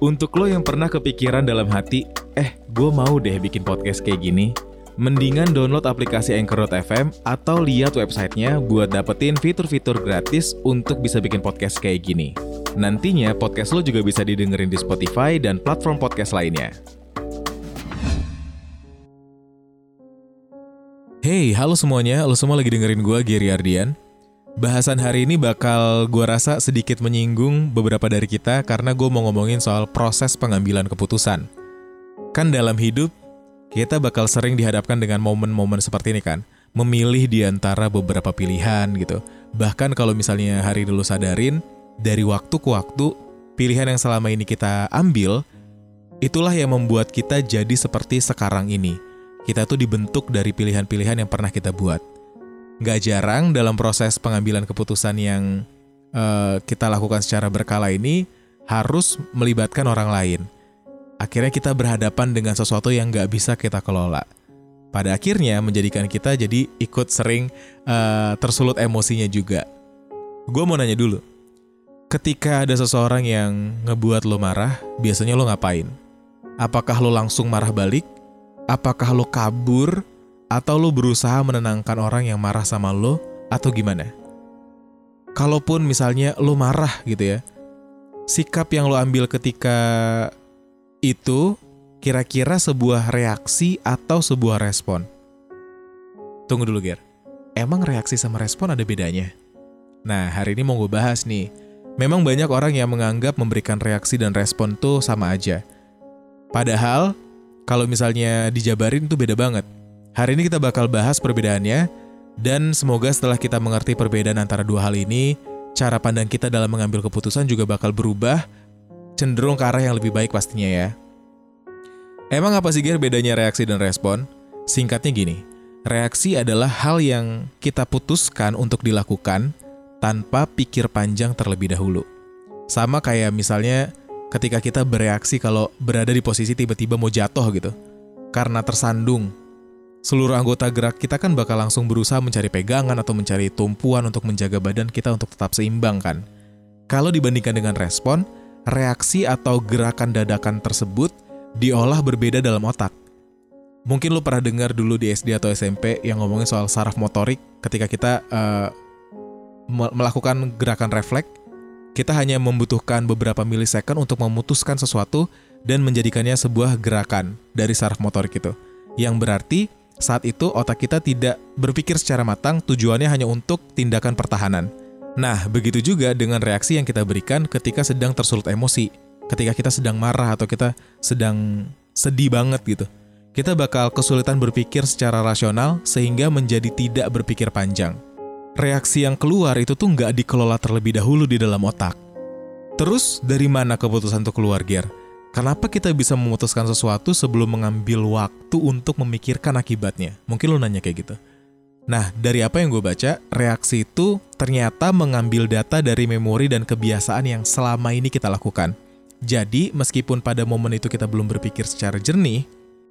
Untuk lo yang pernah kepikiran dalam hati, eh gue mau deh bikin podcast kayak gini, mendingan download aplikasi Anchor.fm atau lihat websitenya buat dapetin fitur-fitur gratis untuk bisa bikin podcast kayak gini. Nantinya podcast lo juga bisa didengerin di Spotify dan platform podcast lainnya. Hey, halo semuanya, lo semua lagi dengerin gue, Gary Ardian. Bahasan hari ini bakal gue rasa sedikit menyinggung beberapa dari kita karena gue mau ngomongin soal proses pengambilan keputusan. Kan dalam hidup, kita bakal sering dihadapkan dengan momen-momen seperti ini kan. Memilih di antara beberapa pilihan gitu. Bahkan kalau misalnya hari dulu sadarin, dari waktu ke waktu, pilihan yang selama ini kita ambil, itulah yang membuat kita jadi seperti sekarang ini. Kita tuh dibentuk dari pilihan-pilihan yang pernah kita buat Gak jarang dalam proses pengambilan keputusan yang uh, kita lakukan secara berkala ini harus melibatkan orang lain. Akhirnya kita berhadapan dengan sesuatu yang gak bisa kita kelola. Pada akhirnya menjadikan kita jadi ikut sering uh, tersulut emosinya juga. Gue mau nanya dulu, ketika ada seseorang yang ngebuat lo marah, biasanya lo ngapain? Apakah lo langsung marah balik? Apakah lo kabur? Atau lo berusaha menenangkan orang yang marah sama lo atau gimana? Kalaupun misalnya lo marah gitu ya, sikap yang lo ambil ketika itu kira-kira sebuah reaksi atau sebuah respon? Tunggu dulu, Ger. Emang reaksi sama respon ada bedanya? Nah, hari ini mau gue bahas nih. Memang banyak orang yang menganggap memberikan reaksi dan respon tuh sama aja. Padahal, kalau misalnya dijabarin tuh beda banget. Hari ini kita bakal bahas perbedaannya, dan semoga setelah kita mengerti perbedaan antara dua hal ini, cara pandang kita dalam mengambil keputusan juga bakal berubah, cenderung ke arah yang lebih baik pastinya ya. Emang apa sih Ger bedanya reaksi dan respon? Singkatnya gini, reaksi adalah hal yang kita putuskan untuk dilakukan tanpa pikir panjang terlebih dahulu. Sama kayak misalnya ketika kita bereaksi kalau berada di posisi tiba-tiba mau jatuh gitu. Karena tersandung seluruh anggota gerak kita kan bakal langsung berusaha mencari pegangan atau mencari tumpuan untuk menjaga badan kita untuk tetap seimbang kan. Kalau dibandingkan dengan respon, reaksi atau gerakan dadakan tersebut diolah berbeda dalam otak. Mungkin lu pernah dengar dulu di SD atau SMP yang ngomongin soal saraf motorik ketika kita uh, melakukan gerakan refleks, kita hanya membutuhkan beberapa milisecond untuk memutuskan sesuatu dan menjadikannya sebuah gerakan dari saraf motorik itu. Yang berarti saat itu otak kita tidak berpikir secara matang tujuannya hanya untuk tindakan pertahanan. Nah, begitu juga dengan reaksi yang kita berikan ketika sedang tersulut emosi, ketika kita sedang marah atau kita sedang sedih banget gitu. Kita bakal kesulitan berpikir secara rasional sehingga menjadi tidak berpikir panjang. Reaksi yang keluar itu tuh nggak dikelola terlebih dahulu di dalam otak. Terus dari mana keputusan untuk keluar, Gear? Kenapa kita bisa memutuskan sesuatu sebelum mengambil waktu untuk memikirkan akibatnya? Mungkin lo nanya kayak gitu. Nah, dari apa yang gue baca, reaksi itu ternyata mengambil data dari memori dan kebiasaan yang selama ini kita lakukan. Jadi, meskipun pada momen itu kita belum berpikir secara jernih,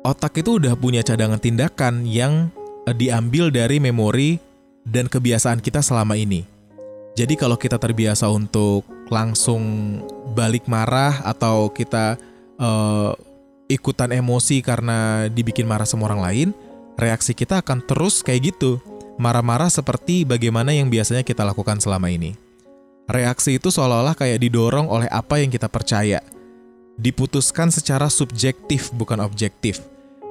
otak itu udah punya cadangan tindakan yang eh, diambil dari memori dan kebiasaan kita selama ini. Jadi kalau kita terbiasa untuk langsung balik marah atau kita uh, ikutan emosi karena dibikin marah sama orang lain, reaksi kita akan terus kayak gitu. Marah-marah seperti bagaimana yang biasanya kita lakukan selama ini. Reaksi itu seolah-olah kayak didorong oleh apa yang kita percaya. Diputuskan secara subjektif bukan objektif.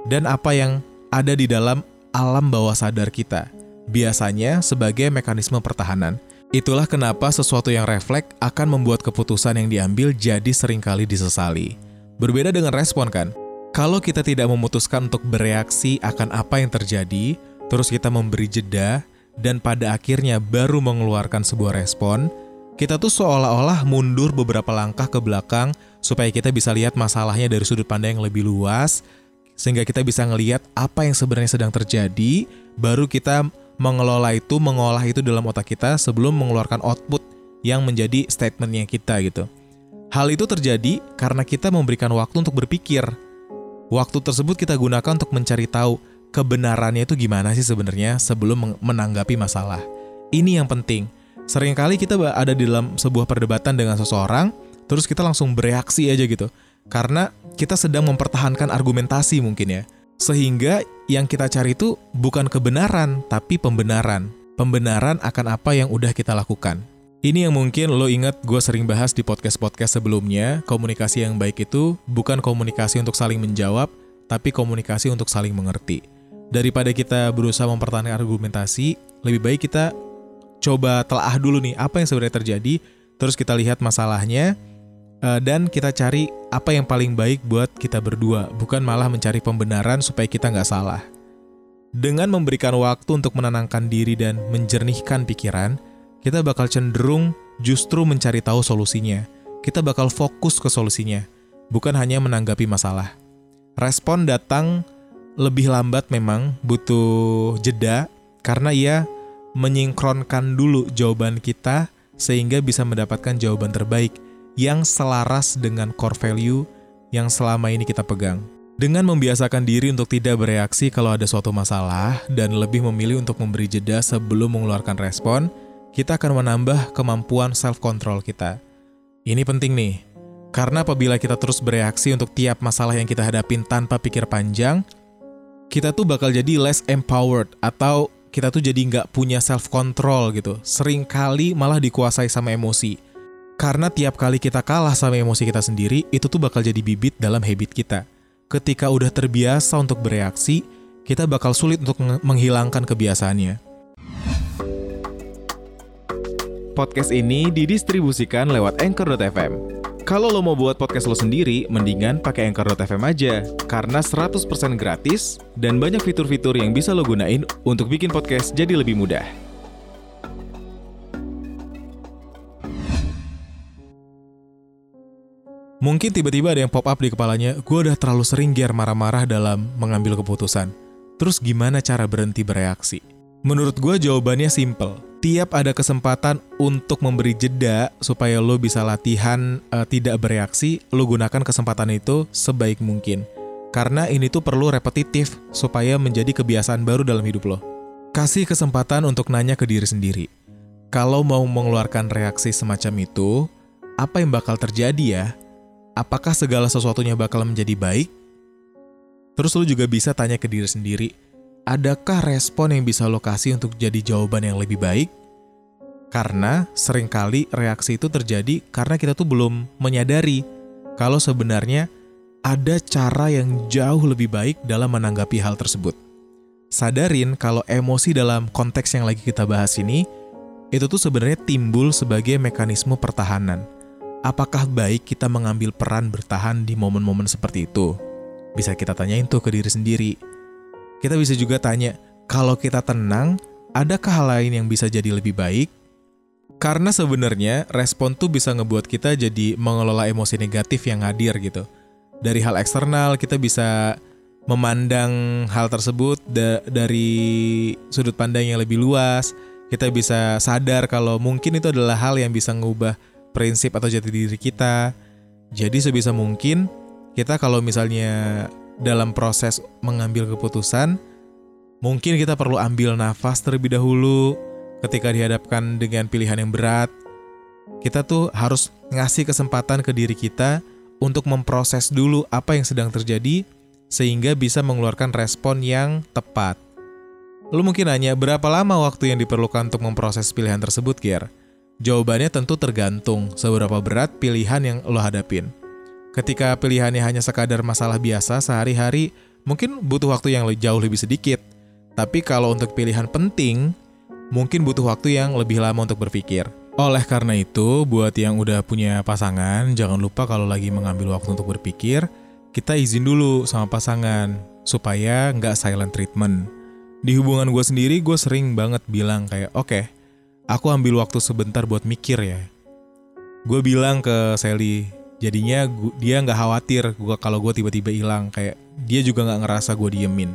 Dan apa yang ada di dalam alam bawah sadar kita. Biasanya sebagai mekanisme pertahanan. Itulah kenapa sesuatu yang refleks akan membuat keputusan yang diambil jadi sering kali disesali. Berbeda dengan respon kan? Kalau kita tidak memutuskan untuk bereaksi akan apa yang terjadi, terus kita memberi jeda, dan pada akhirnya baru mengeluarkan sebuah respon, kita tuh seolah-olah mundur beberapa langkah ke belakang supaya kita bisa lihat masalahnya dari sudut pandang yang lebih luas, sehingga kita bisa ngelihat apa yang sebenarnya sedang terjadi, baru kita mengelola itu, mengolah itu dalam otak kita sebelum mengeluarkan output yang menjadi statementnya kita gitu. Hal itu terjadi karena kita memberikan waktu untuk berpikir. Waktu tersebut kita gunakan untuk mencari tahu kebenarannya itu gimana sih sebenarnya sebelum menanggapi masalah. Ini yang penting. Seringkali kita ada di dalam sebuah perdebatan dengan seseorang, terus kita langsung bereaksi aja gitu. Karena kita sedang mempertahankan argumentasi mungkin ya. Sehingga yang kita cari itu bukan kebenaran, tapi pembenaran. Pembenaran akan apa yang udah kita lakukan. Ini yang mungkin lo ingat gue sering bahas di podcast-podcast sebelumnya, komunikasi yang baik itu bukan komunikasi untuk saling menjawab, tapi komunikasi untuk saling mengerti. Daripada kita berusaha mempertahankan argumentasi, lebih baik kita coba telaah dulu nih apa yang sebenarnya terjadi, terus kita lihat masalahnya, uh, dan kita cari apa yang paling baik buat kita berdua, bukan malah mencari pembenaran supaya kita nggak salah. Dengan memberikan waktu untuk menenangkan diri dan menjernihkan pikiran, kita bakal cenderung justru mencari tahu solusinya. Kita bakal fokus ke solusinya, bukan hanya menanggapi masalah. Respon datang lebih lambat memang, butuh jeda, karena ia menyinkronkan dulu jawaban kita sehingga bisa mendapatkan jawaban terbaik – yang selaras dengan core value yang selama ini kita pegang. Dengan membiasakan diri untuk tidak bereaksi kalau ada suatu masalah dan lebih memilih untuk memberi jeda sebelum mengeluarkan respon, kita akan menambah kemampuan self-control kita. Ini penting nih, karena apabila kita terus bereaksi untuk tiap masalah yang kita hadapin tanpa pikir panjang, kita tuh bakal jadi less empowered atau kita tuh jadi nggak punya self-control gitu. Seringkali malah dikuasai sama emosi karena tiap kali kita kalah sama emosi kita sendiri, itu tuh bakal jadi bibit dalam habit kita. Ketika udah terbiasa untuk bereaksi, kita bakal sulit untuk menghilangkan kebiasaannya. Podcast ini didistribusikan lewat Anchor.fm. Kalau lo mau buat podcast lo sendiri, mendingan pakai Anchor.fm aja. Karena 100% gratis dan banyak fitur-fitur yang bisa lo gunain untuk bikin podcast jadi lebih mudah. Mungkin tiba-tiba ada yang pop up di kepalanya, gue udah terlalu sering gear marah-marah dalam mengambil keputusan. Terus gimana cara berhenti bereaksi? Menurut gue jawabannya simple. Tiap ada kesempatan untuk memberi jeda supaya lo bisa latihan uh, tidak bereaksi, lo gunakan kesempatan itu sebaik mungkin. Karena ini tuh perlu repetitif supaya menjadi kebiasaan baru dalam hidup lo. Kasih kesempatan untuk nanya ke diri sendiri. Kalau mau mengeluarkan reaksi semacam itu, apa yang bakal terjadi ya? Apakah segala sesuatunya bakal menjadi baik? Terus lu juga bisa tanya ke diri sendiri, adakah respon yang bisa lo kasih untuk jadi jawaban yang lebih baik? Karena sering kali reaksi itu terjadi karena kita tuh belum menyadari kalau sebenarnya ada cara yang jauh lebih baik dalam menanggapi hal tersebut. Sadarin kalau emosi dalam konteks yang lagi kita bahas ini, itu tuh sebenarnya timbul sebagai mekanisme pertahanan apakah baik kita mengambil peran bertahan di momen-momen seperti itu? Bisa kita tanyain tuh ke diri sendiri. Kita bisa juga tanya, kalau kita tenang, adakah hal lain yang bisa jadi lebih baik? Karena sebenarnya respon tuh bisa ngebuat kita jadi mengelola emosi negatif yang hadir gitu. Dari hal eksternal kita bisa memandang hal tersebut da dari sudut pandang yang lebih luas. Kita bisa sadar kalau mungkin itu adalah hal yang bisa ngubah prinsip atau jati diri kita. Jadi sebisa mungkin kita kalau misalnya dalam proses mengambil keputusan, mungkin kita perlu ambil nafas terlebih dahulu ketika dihadapkan dengan pilihan yang berat. Kita tuh harus ngasih kesempatan ke diri kita untuk memproses dulu apa yang sedang terjadi sehingga bisa mengeluarkan respon yang tepat. Lu mungkin nanya berapa lama waktu yang diperlukan untuk memproses pilihan tersebut, Kier? Jawabannya tentu tergantung seberapa berat pilihan yang lo hadapin. Ketika pilihannya hanya sekadar masalah biasa sehari-hari, mungkin butuh waktu yang jauh lebih sedikit. Tapi kalau untuk pilihan penting, mungkin butuh waktu yang lebih lama untuk berpikir. Oleh karena itu, buat yang udah punya pasangan, jangan lupa kalau lagi mengambil waktu untuk berpikir, kita izin dulu sama pasangan, supaya nggak silent treatment. Di hubungan gue sendiri, gue sering banget bilang kayak, oke, okay, aku ambil waktu sebentar buat mikir ya. Gue bilang ke Sally, jadinya gua, dia nggak khawatir gua kalau gue tiba-tiba hilang, kayak dia juga nggak ngerasa gue diemin.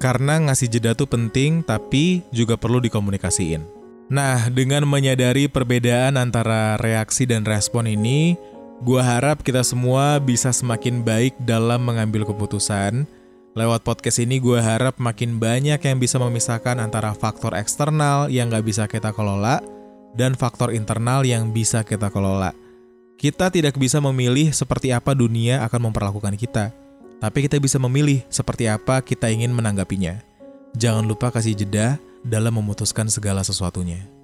Karena ngasih jeda tuh penting, tapi juga perlu dikomunikasiin. Nah, dengan menyadari perbedaan antara reaksi dan respon ini, gue harap kita semua bisa semakin baik dalam mengambil keputusan, Lewat podcast ini gue harap makin banyak yang bisa memisahkan antara faktor eksternal yang gak bisa kita kelola dan faktor internal yang bisa kita kelola. Kita tidak bisa memilih seperti apa dunia akan memperlakukan kita, tapi kita bisa memilih seperti apa kita ingin menanggapinya. Jangan lupa kasih jeda dalam memutuskan segala sesuatunya.